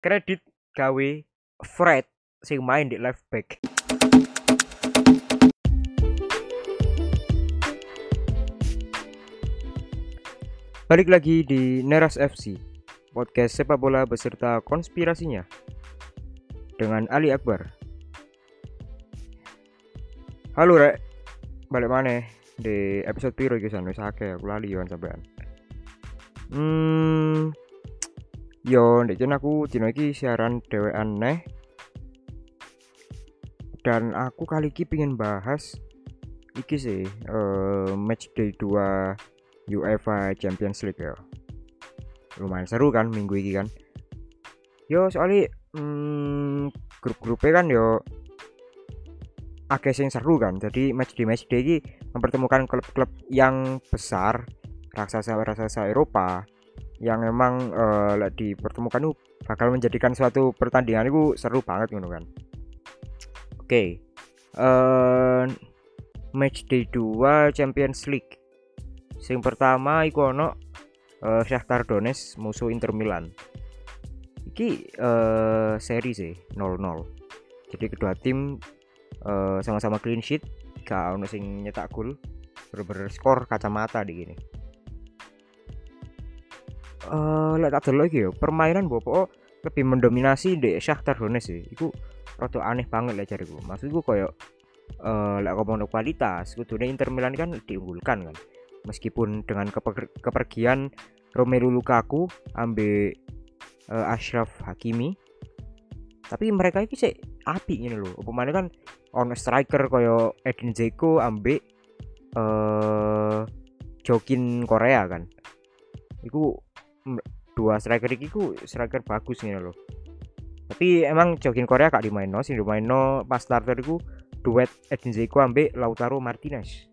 kredit gawe Fred sing main di left back. Balik lagi di Neras FC, podcast sepak bola beserta konspirasinya dengan Ali Akbar. Halo Rek, balik mana di episode piro iki san wis akeh aku lali sampean. Hmm, yo ndek aku dino iki siaran dhewean neh. Dan aku kali iki pingin bahas iki sih eh, match day 2 UEFA Champions League ya. Lumayan seru kan minggu ini kan. Yo soalnya hmm, grup-grupnya kan yo akeh sing seru kan. Jadi match day match day ini mempertemukan klub-klub yang besar raksasa-raksasa Eropa yang memang eh, lek dipertemukan itu bakal menjadikan suatu pertandingan itu seru banget gitu kan. Oke. eh match day 2 Champions League. Sing pertama iku ono eh, Shakhtar Donetsk musuh Inter Milan. Iki eh, seri sih 0-0. Jadi kedua tim sama-sama clean sheet, gak ono sing nyetak gol. Bener-bener skor kacamata di gini. Eh lek tak delok permainan Bopo lebih mendominasi di Shakhtar Donetsk sih. Iku rada aneh banget lah jariku. Maksudku koyo eh lek ngomong kualitas, kudune Inter Milan kan diunggulkan kan. Meskipun dengan keper- kepergian Romelu Lukaku ambil eh, Ashraf Hakimi tapi mereka ini sih api ini loh upamanya kan on striker koyo Edin Dzeko ambek eh Jokin Korea kan iku m- dua striker iki ku striker bagus ini loh tapi emang Jokin Korea gak dimaino sing dimaino pas starter iku duet Edin Dzeko ambek Lautaro Martinez.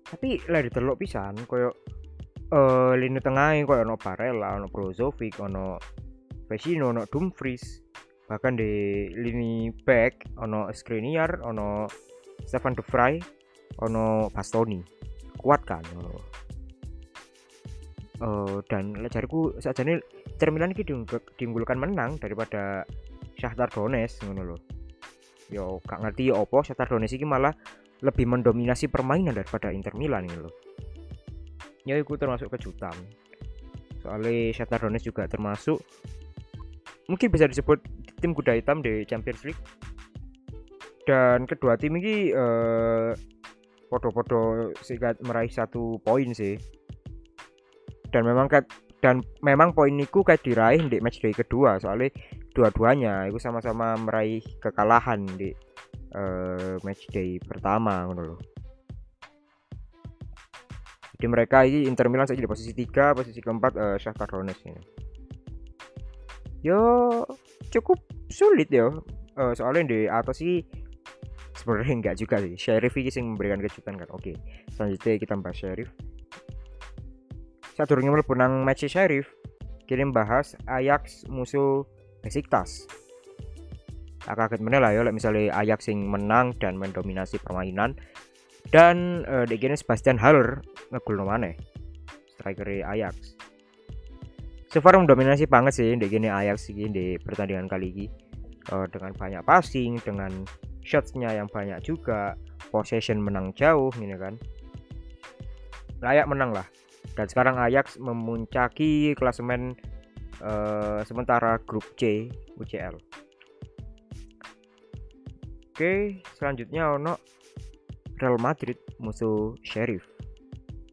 Tapi lah ditelok pisan koyo eh lini tengah koyo ono Barella ono Brozovic ono Vecino ono Dumfries bahkan di lini back ono Skriniar ono Stefan De Vrij ono Bastoni. Kuat kan Eh, dan jariku saja nih Milan ini diungg- diunggulkan menang daripada Shakhtar Donetsk ngono loh yo gak ngerti ya opo Shakhtar Donetsk ini malah lebih mendominasi permainan daripada Inter Milan ini loh ya itu termasuk kejutan. Soalnya Shakhtar Donetsk juga termasuk mungkin bisa disebut tim kuda hitam di Champions League. Dan kedua tim ini eh, podo-podo sikat meraih satu poin sih dan memang kat- dan memang poin itu kayak diraih di match day kedua soalnya dua-duanya itu sama-sama meraih kekalahan di eh, match day pertama ngono loh. Jadi mereka ini Inter Milan saja di posisi 3, posisi keempat eh, Shakhtar Donetsk ini. Yo cukup sulit yo. Eh, soalnya di atas sih sebenarnya enggak juga sih. Sheriff ini sing memberikan kejutan kan. Oke, selanjutnya kita bahas Sheriff. Saat durungnya mlebu nang match Sheriff, kirim bahas Ajax musuh Besiktas. Tak kaget meneh lah ya misalnya Ajax sing menang dan mendominasi permainan. Dan eh, di Sebastian Haller ngegol maneh striker Ajax. So far mendominasi banget sih di gini Ajax ini di pertandingan kali ini Eh, dengan banyak passing dengan shotsnya yang banyak juga possession menang jauh ini kan. Layak menang lah dan sekarang Ajax memuncaki klasemen eh, sementara grup C UCL Oke, selanjutnya ono Real Madrid musuh Sheriff.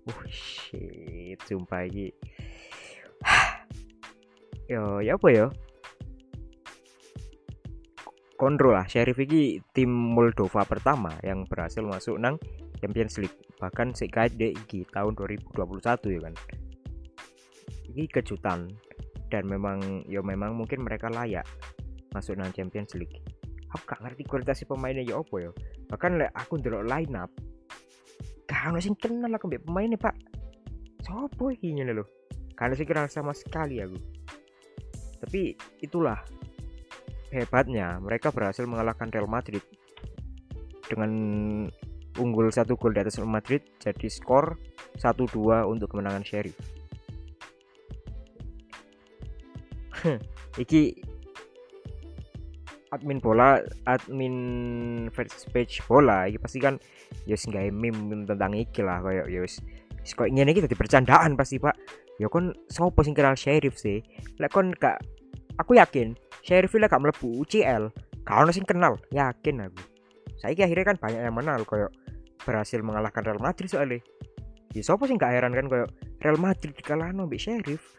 Uh, shit, sumpah iki. yo, ya apa ya? Kontrol lah, Sheriff iki tim Moldova pertama yang berhasil masuk nang Champions League. Bahkan sekait iki tahun 2021 ya kan. Ini kejutan dan memang ya memang mungkin mereka layak masuk nang Champions League. Aku gak ngerti kualitas pemainnya ya apa ya. Bahkan lek aku ndelok line up gak ono sing kenal aku pemainnya, Pak. Sopo iki ngene lho. Gak kenal sama sekali aku. Tapi itulah hebatnya mereka berhasil mengalahkan Real Madrid dengan unggul satu gol di atas Real Madrid jadi skor 1-2 untuk kemenangan Sheriff. Iki admin bola admin first page bola. Iki pasti kan ya gawe meme tentang iki lah kayak ya wis kok ngene iki dadi bercandaan pasti Pak. Ya kon sopo sing kenal Sheriff sih? Lek kon gak aku yakin Sheriff lek gak mlebu UCL gak ono sing kenal. Yakin aku. Saiki akhirnya kan banyak yang mengenal kayak berhasil mengalahkan Real Madrid soalnya. Ya sopo sing gak heran kan kayak Real Madrid dikalahno mbek Sheriff?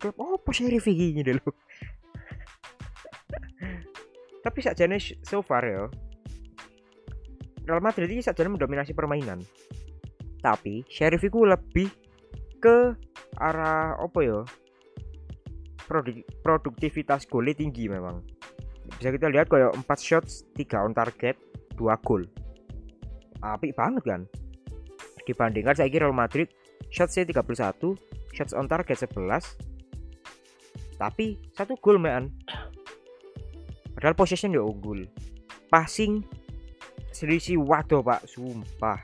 Klub apa Sheriff ngene lho tapi sakjane so far ya Real Madrid ini sakjane mendominasi permainan. Tapi Sheriff itu lebih ke arah apa ya? Produktivitas golnya tinggi memang. Bisa kita lihat kayak 4 shots 3 on target 2 gol apik banget kan. Dibandingkan saya kira Real Madrid shotsnya 31 shots on target 11 tapi satu gol man padahal possession dia unggul. Passing selisih waduh pak. Sumpah.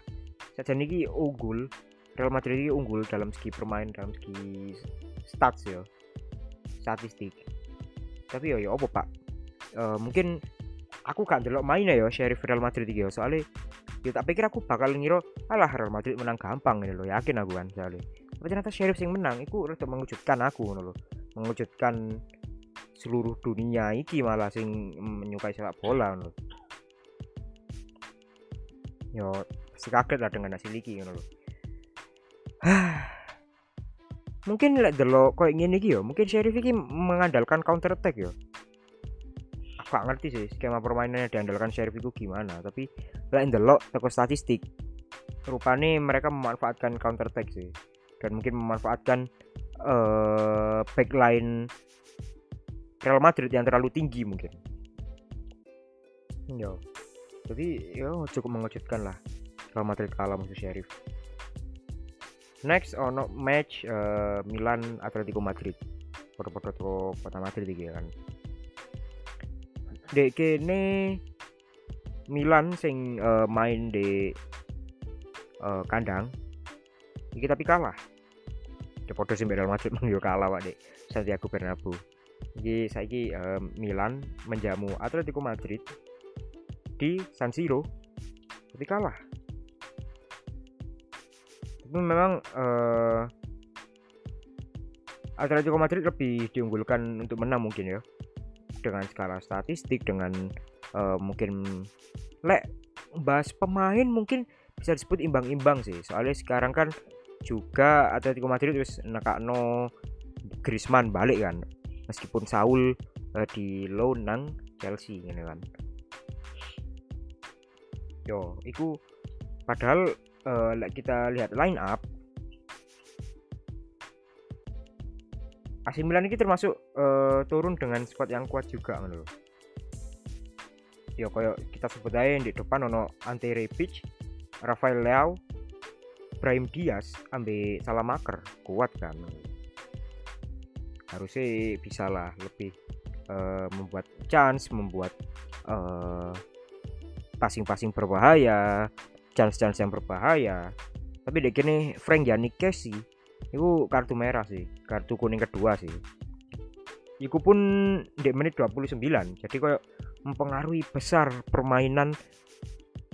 Saja niki unggul. Real Madrid ini unggul dalam segi permain dalam segi stats ya statistik. Tapi yo yo apa pak? Uh, mungkin aku gak delok main ya Sheriff Real Madrid iki soalnya ya tak pikir aku bakal ngira alah Real Madrid menang gampang ini loh yakin aku kan soalnya tapi ternyata Sheriff yang menang itu untuk mengejutkan aku loh mengejutkan seluruh dunia iki malah sing menyukai sepak bola ngono. Yo pasti kaget lah dengan hasil iki ngono lho. mungkin lek delok koyo ngene iki yo, mungkin Sheriff iki mengandalkan counter attack yo. Gak ngerti sih skema permainannya diandalkan Sheriff itu gimana, tapi lek delok toko statistik rupanya mereka memanfaatkan counter attack sih. Dan mungkin memanfaatkan uh, backline Real Madrid yang terlalu tinggi mungkin. Yo. Jadi yo cukup mengejutkan lah Real Madrid kalah musuh Sheriff. Next ono match uh, Milan Atletico Madrid. Foto-foto kota Madrid iki kan. Dek kene Milan sing uh, main di uh, kandang. Iki tapi kalah. Depodo sing Real Madrid mang kalah Pak Dek Santiago Bernabeu. Jadi saiki uh, Milan menjamu Atletico Madrid di San Siro. Tapi kalah. Tapi memang uh, Atletico Madrid lebih diunggulkan untuk menang mungkin ya. Dengan skala statistik dengan uh, mungkin lek bahas pemain mungkin bisa disebut imbang-imbang sih. Soalnya sekarang kan juga Atletico Madrid terus nekakno Griezmann balik kan. Meskipun Saul uh, di loan nang Chelsea ini kan. Yo itu padahal uh, kita lihat line up AC Milan ini termasuk uh, turun dengan squad yang kuat juga menurut yo koyo kita sebut aja di depan ono Ante Rebic, Rafael Leao, Brahim Diaz, ambil Salamaker kuat kan? Harusnya bisa lah lebih uh, membuat chance membuat uh, passing-passing berbahaya chance-chance yang berbahaya. Tapi dek ini Frank Yannick Casey itu kartu merah sih kartu kuning kedua sih. Iku pun di menit 29 jadi kayak mempengaruhi besar permainan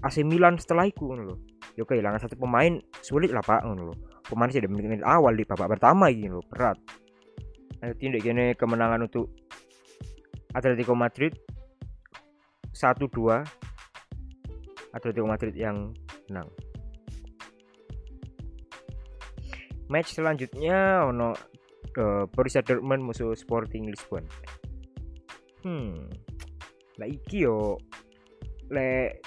AC Milan setelah itu loh ya kehilangan satu pemain sulit lah pak loh pemain sih menit, awal di babak pertama ini loh berat. Tindak gini kemenangan untuk Atletico Madrid. 1-2 Atletico Madrid yang menang. Match selanjutnya ono ke Borussia Dortmund musuh Sporting Lisbon. Hmm lah iki yo le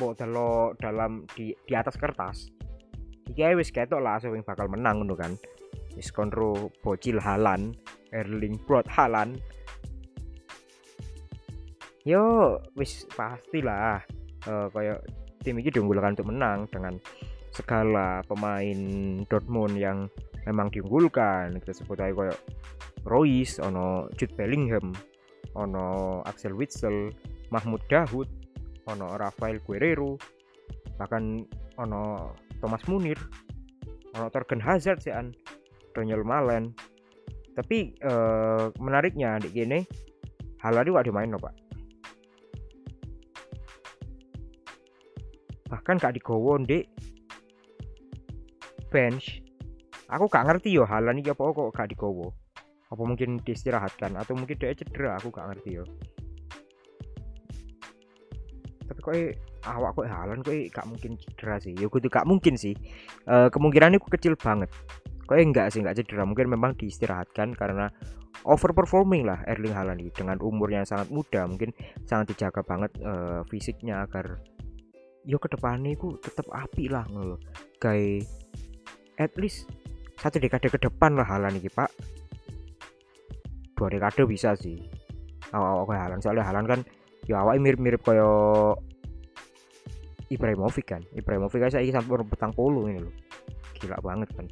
mau dalam di, di atas kertas iki wis ketok lah yang bakal menang ngono kan. Wis kontro bocil Halan Erling Brot Halan. Yo wis pastilah uh, kayak tim ini diunggulkan untuk menang dengan segala pemain Dortmund yang memang diunggulkan. Kita sebut aja kayak Royce ono Jude Bellingham ono Axel Witsel Mahmud Dahoud ono Rafael Guerrero bahkan ono Thomas Munir ono Torgen Hazard sih Daniel Malen. Tapi uh, menariknya di gini Haaland itu main pak? Bahkan gak digowo di bench. Aku gak ngerti yo Haaland ini apa kok gak digowo apa mungkin diistirahatkan? Atau mungkin dia cedera? Aku gak ngerti yo. Tapi kok awak kok halan kok gak mungkin cedera sih? Ya kudu gak mungkin sih. E, kemungkinan itu kecil banget. Kok enggak sih enggak cedera? Mungkin memang diistirahatkan karena overperforming lah Erling Haaland ini. Dengan umur yang sangat muda mungkin sangat dijaga banget e, fisiknya agar yo ke depannya ku tetap api lah ngono kayak at least satu dekade ke depan lah Haaland ini pak dekade bisa sih. Awal-awal kayak Halan soalnya Halan kan ya awal mirip-mirip kayak Ibrahimovic kan. Ibrahimovic kan saya sampai petang polo ini loh gila banget kan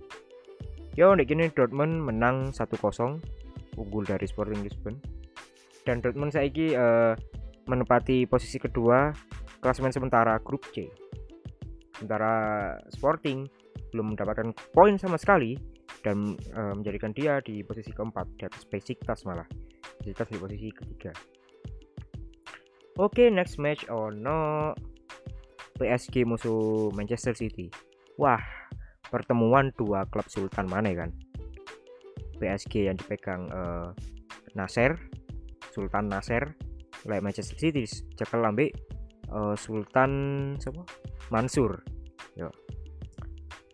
ya udah gini Dortmund menang 1-0 unggul dari Sporting Lisbon. Dan Dortmund saya uh, menempati posisi kedua klasemen sementara grup C. Sementara Sporting belum mendapatkan poin sama sekali dan uh, menjadikan dia di posisi keempat di atas Besiktas malah. Besiktas di posisi ketiga. Oke okay, next match. Oh no. PSG musuh Manchester City. Wah pertemuan dua klub sultan mana kan? PSG yang dipegang uh, Nasser Sultan Nasser oleh Manchester City. Cekel lambe uh, Sultan siapa? Mansur. Yo.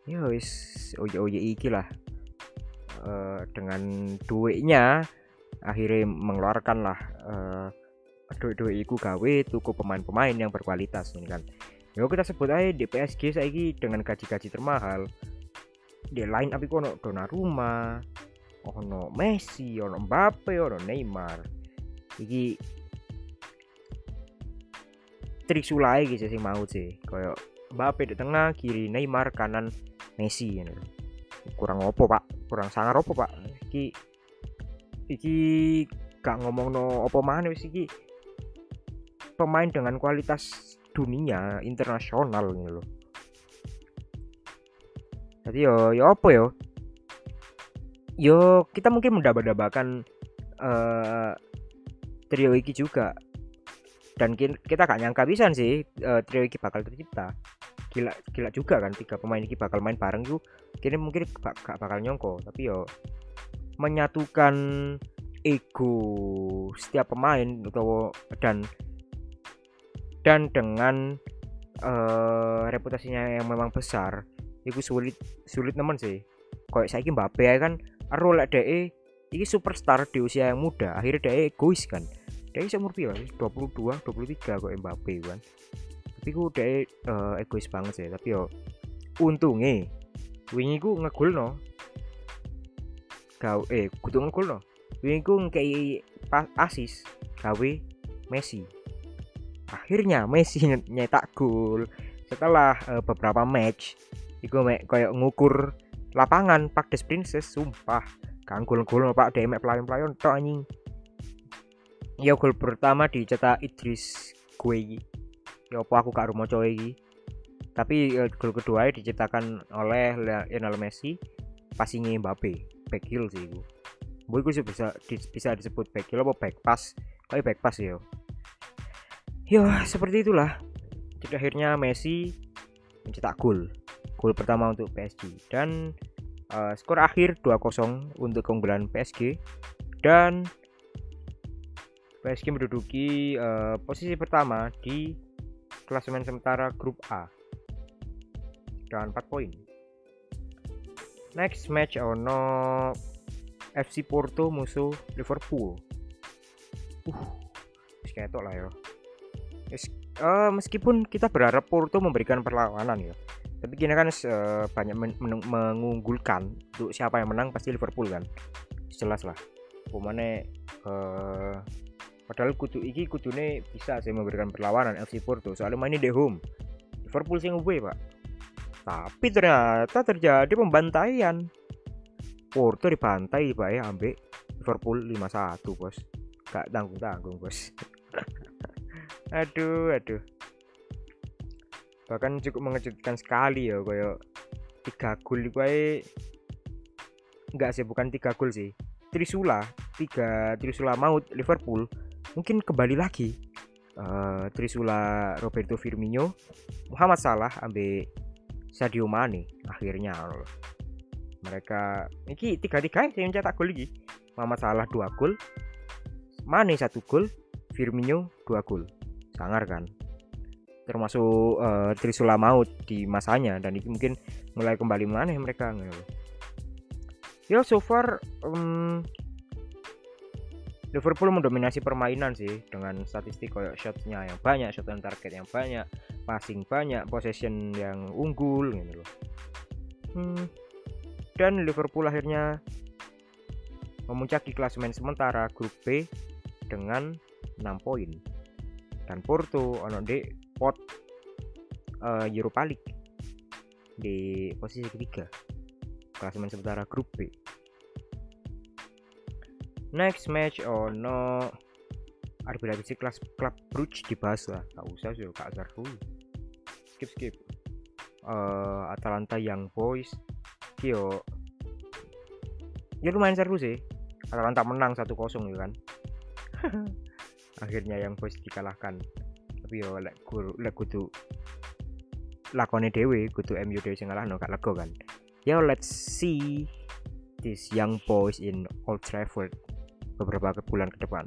Yo wis oye oye iki lah uh, dengan duitnya akhirnya mengeluarkan lah uh, duit-duit itu gawe tuku pemain-pemain yang berkualitas ini kan. Ya kita sebut aja di PSG saya dengan gaji-gaji termahal di lain tapi kono Donnarumma ono Messi ono Mbappe ono Neymar. Iki trik sulai gitu sih mau sih kayak Mbappe di tengah kiri Neymar kanan Messi you kurang opo pak? Kurang sangar opo pak? Iki iki gak ngomong no opo mana wis iki. Pemain dengan kualitas dunia internasional ini loh jadi yo yo apa yo? Yo kita mungkin mendaba-dabakan uh, trio iki juga. Dan kita gak nyangka bisa sih uh, trio iki bakal tercipta gila gila juga kan tiga pemain ini bakal main bareng tuh. Kini mungkin gak bakal nyongko tapi yo menyatukan ego setiap pemain atau dan dan dengan uh, reputasinya yang memang besar itu sulit sulit nemen sih. Kayak saya Mbappe kan role DE ini superstar di usia yang muda akhirnya DE egois kan. DE seumur berapa 22 23 kok Mbappe kan tapi ku udah uh, egois banget sih tapi yo untungnya wingi ku ngegul no kau eh kudu ngegul no wingi ku ngkei asis gawe Messi. Akhirnya Messi nyetak gol. Setelah uh, beberapa match iku mek kayak ngukur lapangan Pak Des Princess sumpah. Kanggul gol Pak Demek pelayan-pelayan tok anjing. Ya gol pertama dicetak Idris Gueye ya apa aku kak rumah cowok ini tapi uh, gol kedua diciptakan oleh Lionel Messi passingnya Mbappe back heel sih itu Bu itu bisa di, bisa disebut back heel apa back pass? Tapi back pass ya. Ya seperti itulah. Jadi akhirnya Messi mencetak gol. Gol pertama untuk PSG dan uh, skor akhir 2-0 untuk keunggulan PSG dan PSG menduduki uh, posisi pertama di klasemen sementara grup A dengan 4 poin. Next match ono FC Porto musuh Liverpool. Uh, ketok lah ya. uh, meskipun kita berharap Porto memberikan perlawanan ya. Tapi kini kan uh, banyak men mengunggulkan untuk siapa yang menang pasti Liverpool kan. Jelas lah. Pemane uh, padahal kudu iki kudune bisa sih memberikan perlawanan FC Porto soalnya mainnya di home. Liverpool sih ngewe pak. Tapi ternyata terjadi pembantaian. Porto dibantai pak ya ambek Liverpool 5-1 bos. Gak tanggung-tanggung bos. Aduh aduh. Bahkan cukup mengejutkan sekali ya kayak tiga gol gue nggak sih bukan tiga gol sih. Trisula tiga Trisula maut Liverpool mungkin kembali lagi uh, Trisula Roberto Firmino Muhammad Salah ambil Sadio Mane akhirnya. Mereka ini tiga tiga yang mencetak gol lagi. Muhammad Salah dua gol Mane satu gol Firmino dua gol. Sangar kan? Termasuk uh, Trisula maut di masanya dan itu mungkin mulai kembali mana mereka ya so far um, Liverpool mendominasi permainan sih dengan statistik kayak shotnya yang banyak, shot on target yang banyak, passing banyak, possession yang unggul gitu loh. Hmm. Dan Liverpool akhirnya memuncaki klasemen sementara grup B dengan 6 poin. Dan Porto ono di pot uh, Europa League di posisi ketiga klasemen sementara grup B next match oh no. Arbitrasi kelas klub Brugge dibahas lah. Tak usah sih kak seru skip skip. Uh, Atalanta Young Boys. Kyo ya lumayan seru sih. Atalanta menang 1-0 ya kan? Akhirnya yang Boys dikalahkan. Tapi yo lek lek kudu lakone dewe kudu MU dewe sing ngalahno gak lego kan? Yo let's see this young boys in Old Trafford beberapa bulan ke depan.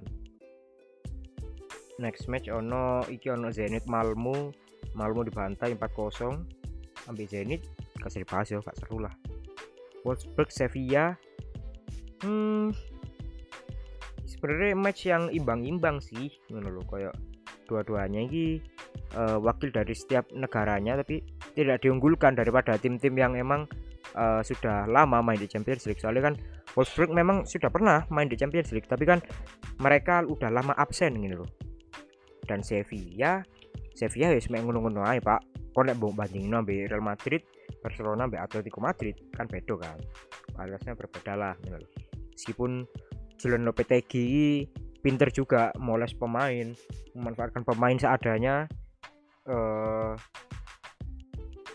Next match ono iki ono Zenit Malmo Malmo dibantai 4-0 ambil Zenit kasih dibahas ya gak seru lah. Wolfsburg Sevilla. Hmm sebenarnya match yang imbang-imbang sih ngono kayak dua-duanya ini uh, wakil dari setiap negaranya tapi tidak diunggulkan daripada tim-tim yang emang uh, sudah lama main di Champions League. Soalnya kan Wolfsburg memang sudah pernah main di Champions League tapi kan mereka udah lama absen gitu loh. Dan Sevilla Sevilla ya semuanya ngono-ngono aja pak. Kok nek banding nabi Real Madrid Barcelona be Atletico Madrid kan beda kan. Alasnya berbeda lah gitu loh. meskipun Julian Lopetegui pinter juga moles pemain memanfaatkan pemain seadanya uh,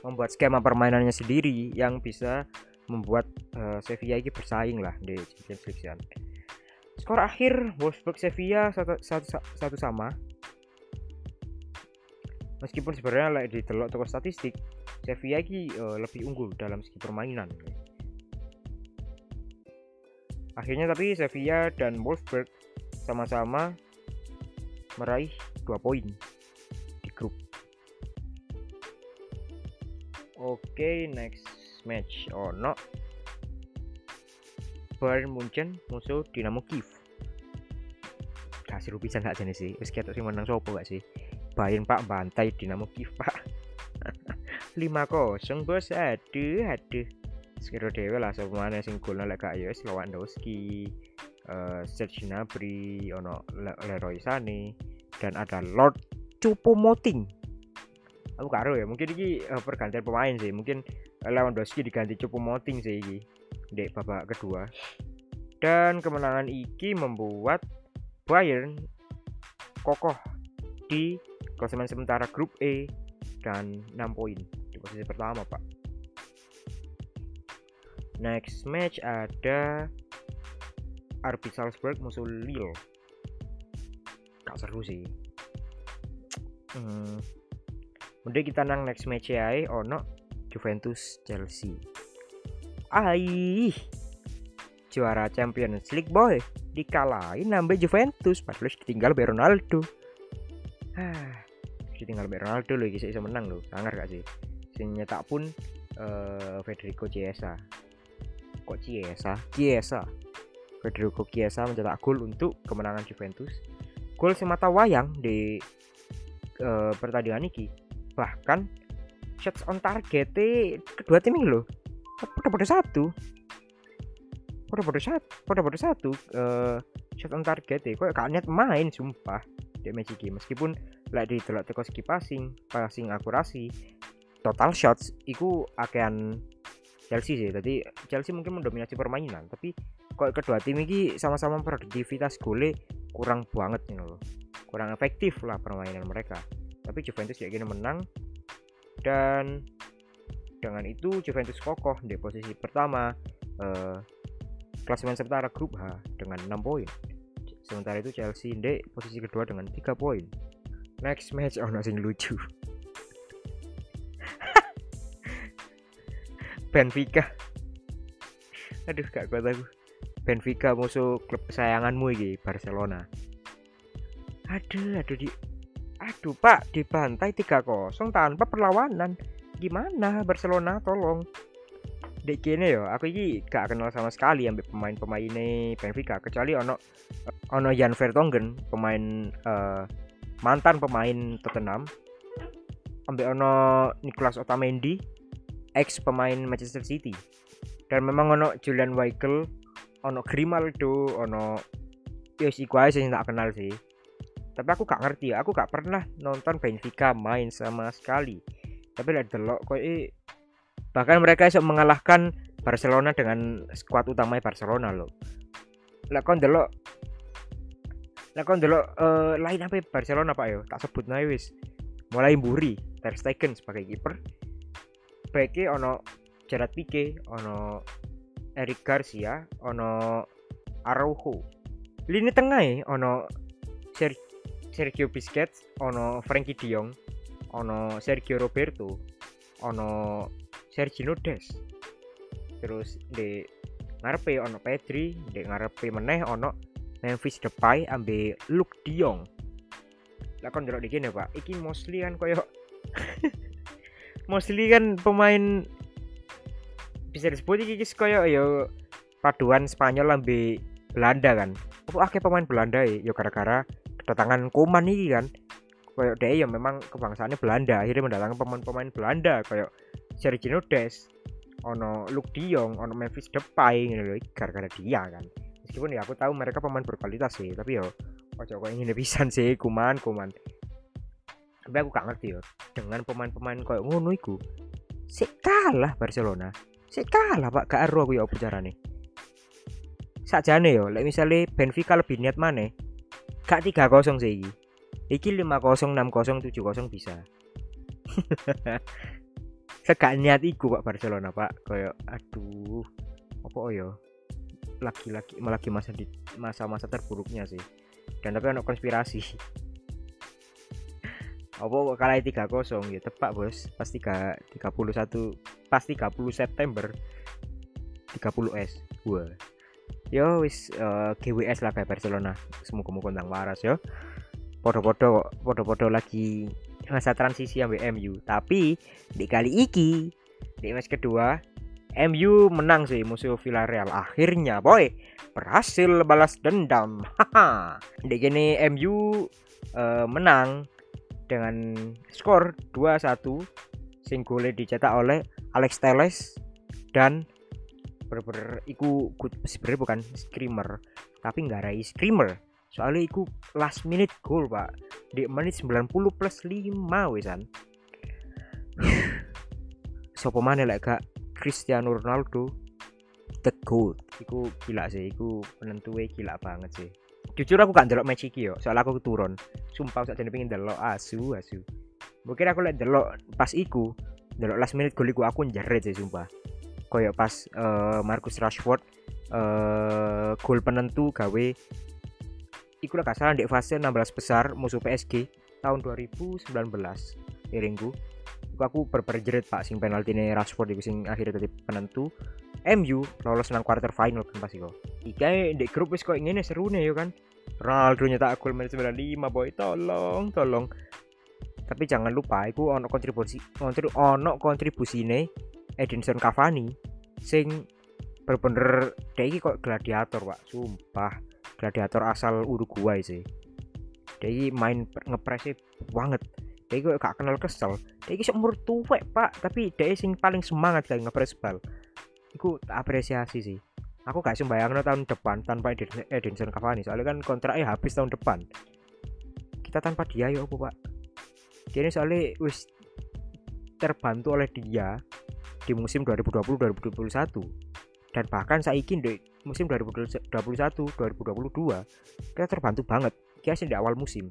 membuat skema permainannya sendiri yang bisa membuat uh, Sevilla ini bersaing lah di Champions League skor akhir Wolfsburg Sevilla satu, satu, satu sama. Meskipun sebenarnya like, di telok toko statistik Sevilla ini uh, lebih unggul dalam segi permainan akhirnya tapi Sevilla dan Wolfsburg sama-sama meraih dua poin di grup. Oke okay, next match oh no Bayern Munchen musuh Dinamo Kiev kasih bisa nggak jenis sih. Meski atau sih menang sopo gak sih? Bayern pak bantai Dinamo Kiev pak. 5 kosong bos. Aduh aduh. Sekira dewe lah mana sing gol lek gak ya Lewandowski uh, Serge Gnabry, ono Leroy Sané dan ada Lord Choupo-Moting. Aku karo ya, mungkin ini uh, pergantian pemain sih. Mungkin Lewandowski diganti Choupo-Moting sih ini di babak kedua. Dan kemenangan iki membuat Bayern kokoh di klasemen sementara grup E dan 6 poin di posisi pertama, Pak. Next match ada RB Salzburg musuh Lille gak seru sih hmm. Mending kita nang next match ya ono Juventus Chelsea. Aih. Juara Champions League boy. Dikalahin nambah Juventus. Padahal tinggal be Ronaldo ah tinggal be Ronaldo loh bisa menang loh sangar gak sih? Sing nyetak pun uh, Federico Chiesa. Kok Chiesa? Chiesa. Federico Chiesa mencetak gol untuk kemenangan Juventus. Gol semata wayang di uh, pertandingan ini. Bahkan shots on target kedua tim ini loh. Pada pada satu. Pada pada satu. Pada pada satu. Uh, shot on target kok gak niat main sumpah di ini. Meskipun lek di telok teko segi passing, passing akurasi, total shots itu akan Chelsea sih. Jadi Chelsea mungkin mendominasi permainan, tapi kok kedua tim ini sama-sama produktivitas gole kurang banget nih loh kurang efektif lah permainan mereka tapi Juventus ya gini menang dan dengan itu Juventus kokoh di posisi pertama uh, klasemen sementara grup H dengan 6 poin. Sementara itu Chelsea di posisi kedua dengan 3 poin. Next match ono sing lucu. Benfica. Aduh gak kuat aku. Benfica musuh klub kesayanganmu ini Barcelona. Aduh, aduh di Aduh, Pak, dibantai 3-0 tanpa perlawanan. Gimana Barcelona? Tolong. Dek kene yo, aku iki gak kenal sama sekali ambek pemain-pemain ini Benfica kecuali ono ono Jan Vertonghen, pemain uh, mantan pemain Tottenham. Ambek ono Nicolas Otamendi, ex pemain Manchester City. Dan memang ono Julian Weigl, ono Grimaldo, ono Yes, iku aja sih tak kenal sih tapi aku gak ngerti aku gak pernah nonton Benfica main sama sekali. Tapi lihat delok kok bahkan mereka bisa mengalahkan Barcelona dengan skuad utama Barcelona loh. Lah kon delok. Lah kon delok uh, lain apa Barcelona pak yo tak sebut naik wis. Mulai Buri Ter Stegen sebagai kiper. Beke ono Gerard Pique ono Eric Garcia ono Araujo. Lini tengah ya ono Sergio Sergio Busquets ono Frankie De ono Sergio Roberto ono Sergio Des terus di ngarepe ono Pedri di ngarepe meneh ono Memphis Depay ambil Luke De Jong. Lah kon delok dikene Pak. Iki mostly kan koyo mostly kan pemain bisa disebut iki koyo yo paduan Spanyol ambil Belanda kan. Apa akeh pemain Belanda ya yo gara-gara kedatangan Koman ini kan. Kayak dia ya memang kebangsaannya Belanda akhirnya mendatangkan pemain-pemain Belanda kayak Sergio Des ono Luke De ono Memphis Depay gitu loh gara-gara dia kan. Meskipun ya aku tahu mereka pemain berkualitas sih tapi yo ojo kok ingin pisan sih kuman kuman. Tapi aku gak ngerti yo dengan pemain-pemain kayak ngono iku sih kalah Barcelona. Sih kalah pak gak aku ya bicara nih sajane yo like misalnya Benfica lebih niat mana tiga kosong sih iki. Iki kosong tujuh kosong bisa. Segak niat iku pak Barcelona pak. Koyo aduh apa yo laki-laki lagi masa di masa-masa terburuknya sih. Dan tapi ada konspirasi. Apa kalah tiga kosong? Ya tepak bos. Pas tiga tiga puluh satu pas tiga puluh September tiga puluh S. Wah yo wis uh, eh, GWS lah kayak Barcelona. Semoga mau kondang waras yo. Podo-podo podo-podo lagi masa transisi yang MU tapi di kali iki di match kedua MU menang sih musuh Villarreal. Akhirnya boy berhasil balas dendam. Haha. Di gini MU uh, menang dengan skor 2-1 sing gole dicetak oleh Alex Teles dan bener-bener iku sebenarnya bukan screamer tapi nggak rai screamer. Soalnya iku last minute goal pak. Di menit 90 plus 5 wesan sopo mana lah kak? Cristiano Ronaldo the goal iku gila sih iku penentunya gila banget sih. Jujur aku gak delok match iki yo. Soalnya aku turun. Sumpah saat jadi pengen delok asu asu. Mungkin aku liat delok pas iku delok last minute goal iku aku njerit sih sumpah koyo pas uh, Marcus Rashford uh, gol penentu gawe iku lah salah di fase 16 besar musuh PSG tahun 2019 iringku aku berperjerit pak sing penalti ini Rashford iku sing akhirnya tadi penentu. MU lolos nang quarter final kan pasti kok Ika di grup wis kok ngene seru nih yo kan. Ronaldo nyetak gol menit 95 boy. Tolong tolong. Tapi jangan lupa iku ono kontribusi ono kontribusi nih Edinson Cavani sing bener-bener kok gladiator pak sumpah gladiator asal Uruguay sih. Dia main ngepresnya banget. Dia kok gak kenal kesel. Ini seumur tuwek pak. Tapi dia sing paling semangat kayak ngepres bal. Itu apresiasi sih. Aku gak sembayang tahun depan tanpa Edinson Cavani. Soalnya kan kontraknya habis tahun depan. Kita tanpa dia ya apa pak? Dia soalnya wis terbantu oleh dia di musim 2020-2021 dan bahkan saiki di musim 2021-2022 kita terbantu banget. Kita di awal musim.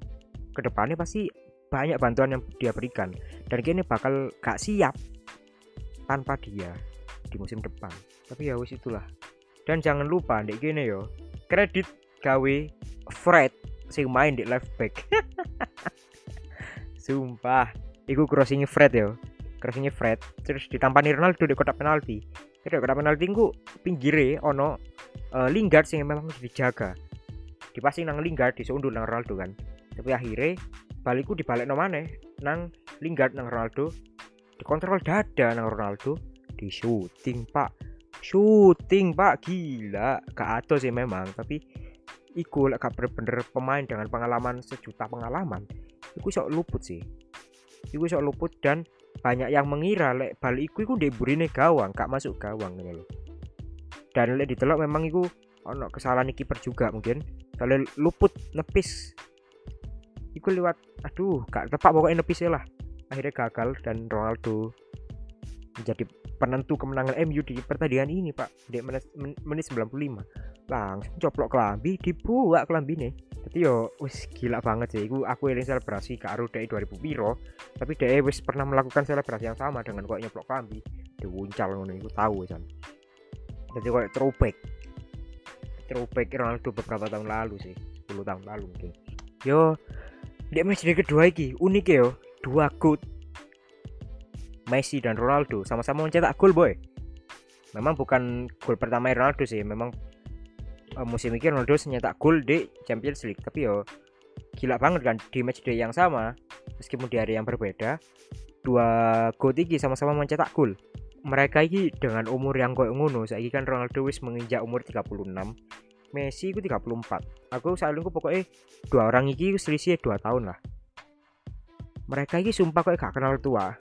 Ke depannya pasti banyak bantuan yang dia berikan. Dan kini bakal gak siap tanpa dia di musim depan. Tapi ya wis itulah. Dan jangan lupa dek gini yo kredit gawe Fred sing main di left back sumpah iku crossingnya Fred yo crossingnya Fred terus ditampani Ronaldo di kotak penalti. Jadi kotak penalti ku pinggire ono uh, Lingard sing memang harus dijaga. Dipasing nang Lingard disundul nang Ronaldo kan. Tapi akhirnya balikku dibalik no mana nang Lingard nang Ronaldo. Dikontrol dada nang Ronaldo. Di shooting pak. Shooting pak. Gila. Gak atau sih memang tapi iku lek bener-bener pemain dengan pengalaman sejuta pengalaman iku sok luput sih. Iku sok luput dan banyak yang mengira lek bal iku iku deburine gawang gak masuk gawang gitu loh dan lek ditelok memang iku ono kesalahan kiper juga mungkin. Kalau luput nepis. Iku lewat aduh gak tepat pokoknya nepis lah. Akhirnya gagal dan Ronaldo menjadi penentu kemenangan MU di pertandingan ini pak. Di menit, menit 95 langsung coplok kelambi dibuat kelambi nih jadi yo wis gila banget sih. Aku aku yang selebrasi ke Aru dari 2000 piro. Tapi dia wis pernah melakukan selebrasi yang sama dengan kok nyoplok kelambi. Diwuncal ngono itu tahu kan jadi kok throwback. Throwback Ronaldo beberapa tahun lalu sih. 10 tahun lalu mungkin. Yo di match kedua iki unik yo. Dua good Messi dan Ronaldo sama-sama mencetak gol boy. Memang bukan gol pertama Ronaldo sih memang uh, musim ini Ronaldo mencetak gol di Champions League. Tapi yo gila banget kan di match day yang sama meskipun di hari yang berbeda dua gol tinggi sama-sama mencetak gol. Mereka ini dengan umur yang kau ngono saya kan Ronaldo wis menginjak umur 36 Messi itu 34 aku selalu pokoknya dua orang ini selisih dua tahun lah. Mereka ini sumpah kok gak kenal tua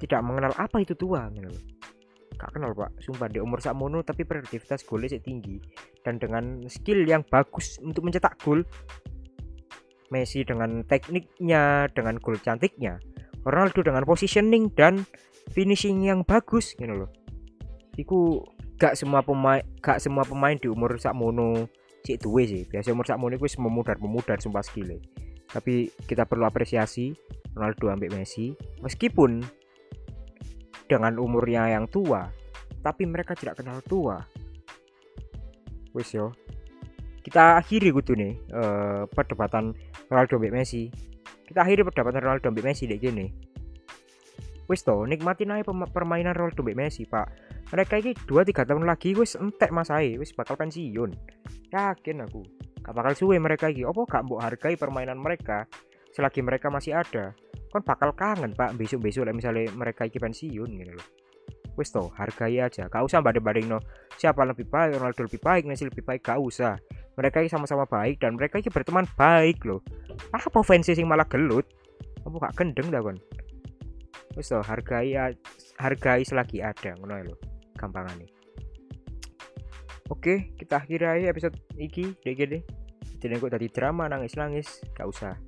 tidak mengenal apa itu tua gitu gak kenal pak. Sumpah di umur sakmono tapi produktivitas golnya sih tinggi. Dan dengan skill yang bagus untuk mencetak gol Messi dengan tekniknya dengan gol cantiknya Ronaldo dengan positioning dan finishing yang bagus gitu loh. Iku gak semua pemain gak semua pemain di umur sakmono sih tuwe sih. Biasa umur sakmono itu memudar memudar sumpah skill tapi kita perlu apresiasi Ronaldo ambil Messi. Meskipun dengan umurnya yang tua tapi mereka tidak kenal tua. Wis yo. Kita akhiri gitu nih uh, perdebatan Ronaldo mbak Messi. Kita akhiri perdebatan Ronaldo mbak Messi deh gini. Wis toh nikmatin aja permainan Ronaldo mbak Messi pak. Mereka ini 2-3 tahun lagi wis entek mas Ae wis bakal pensiun. Yakin aku gak bakal suwe mereka ini apa gak mau hargai permainan mereka selagi mereka masih ada kan bakal kangen pak besok-besok lah misalnya mereka iki pensiun gitu loh wes toh hargai aja. Gak usah banding-banding no siapa lebih baik Ronaldo lebih baik Messi lebih baik gak usah. Mereka ini sama-sama baik dan mereka ini berteman baik loh apa fans sing malah gelut? Apa gak gendeng dah kan wes toh hargai hargai selagi ada ngono lo nih Oke, kita akhiri aja episode iki deh. Jadi kok tadi drama nangis-nangis, gak usah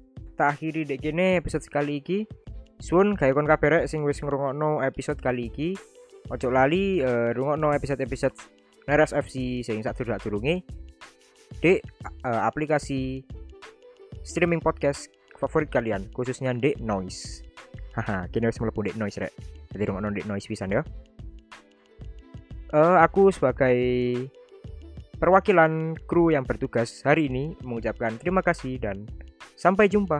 tak akhiri dek. Kene episode kali iki. Sun kayak kon kabeh sing wis ngrungokno episode kali iki. Ojo lali uh, rungokno episode-episode Neras FC sing sak durung-durunge. Di uh, aplikasi streaming podcast favorit kalian khususnya di Noise. Haha kini harus melepuh di Noise rek. Jadi rungokno di Noise bisa ya. Uh, aku sebagai perwakilan kru yang bertugas hari ini mengucapkan terima kasih dan Sampai jumpa.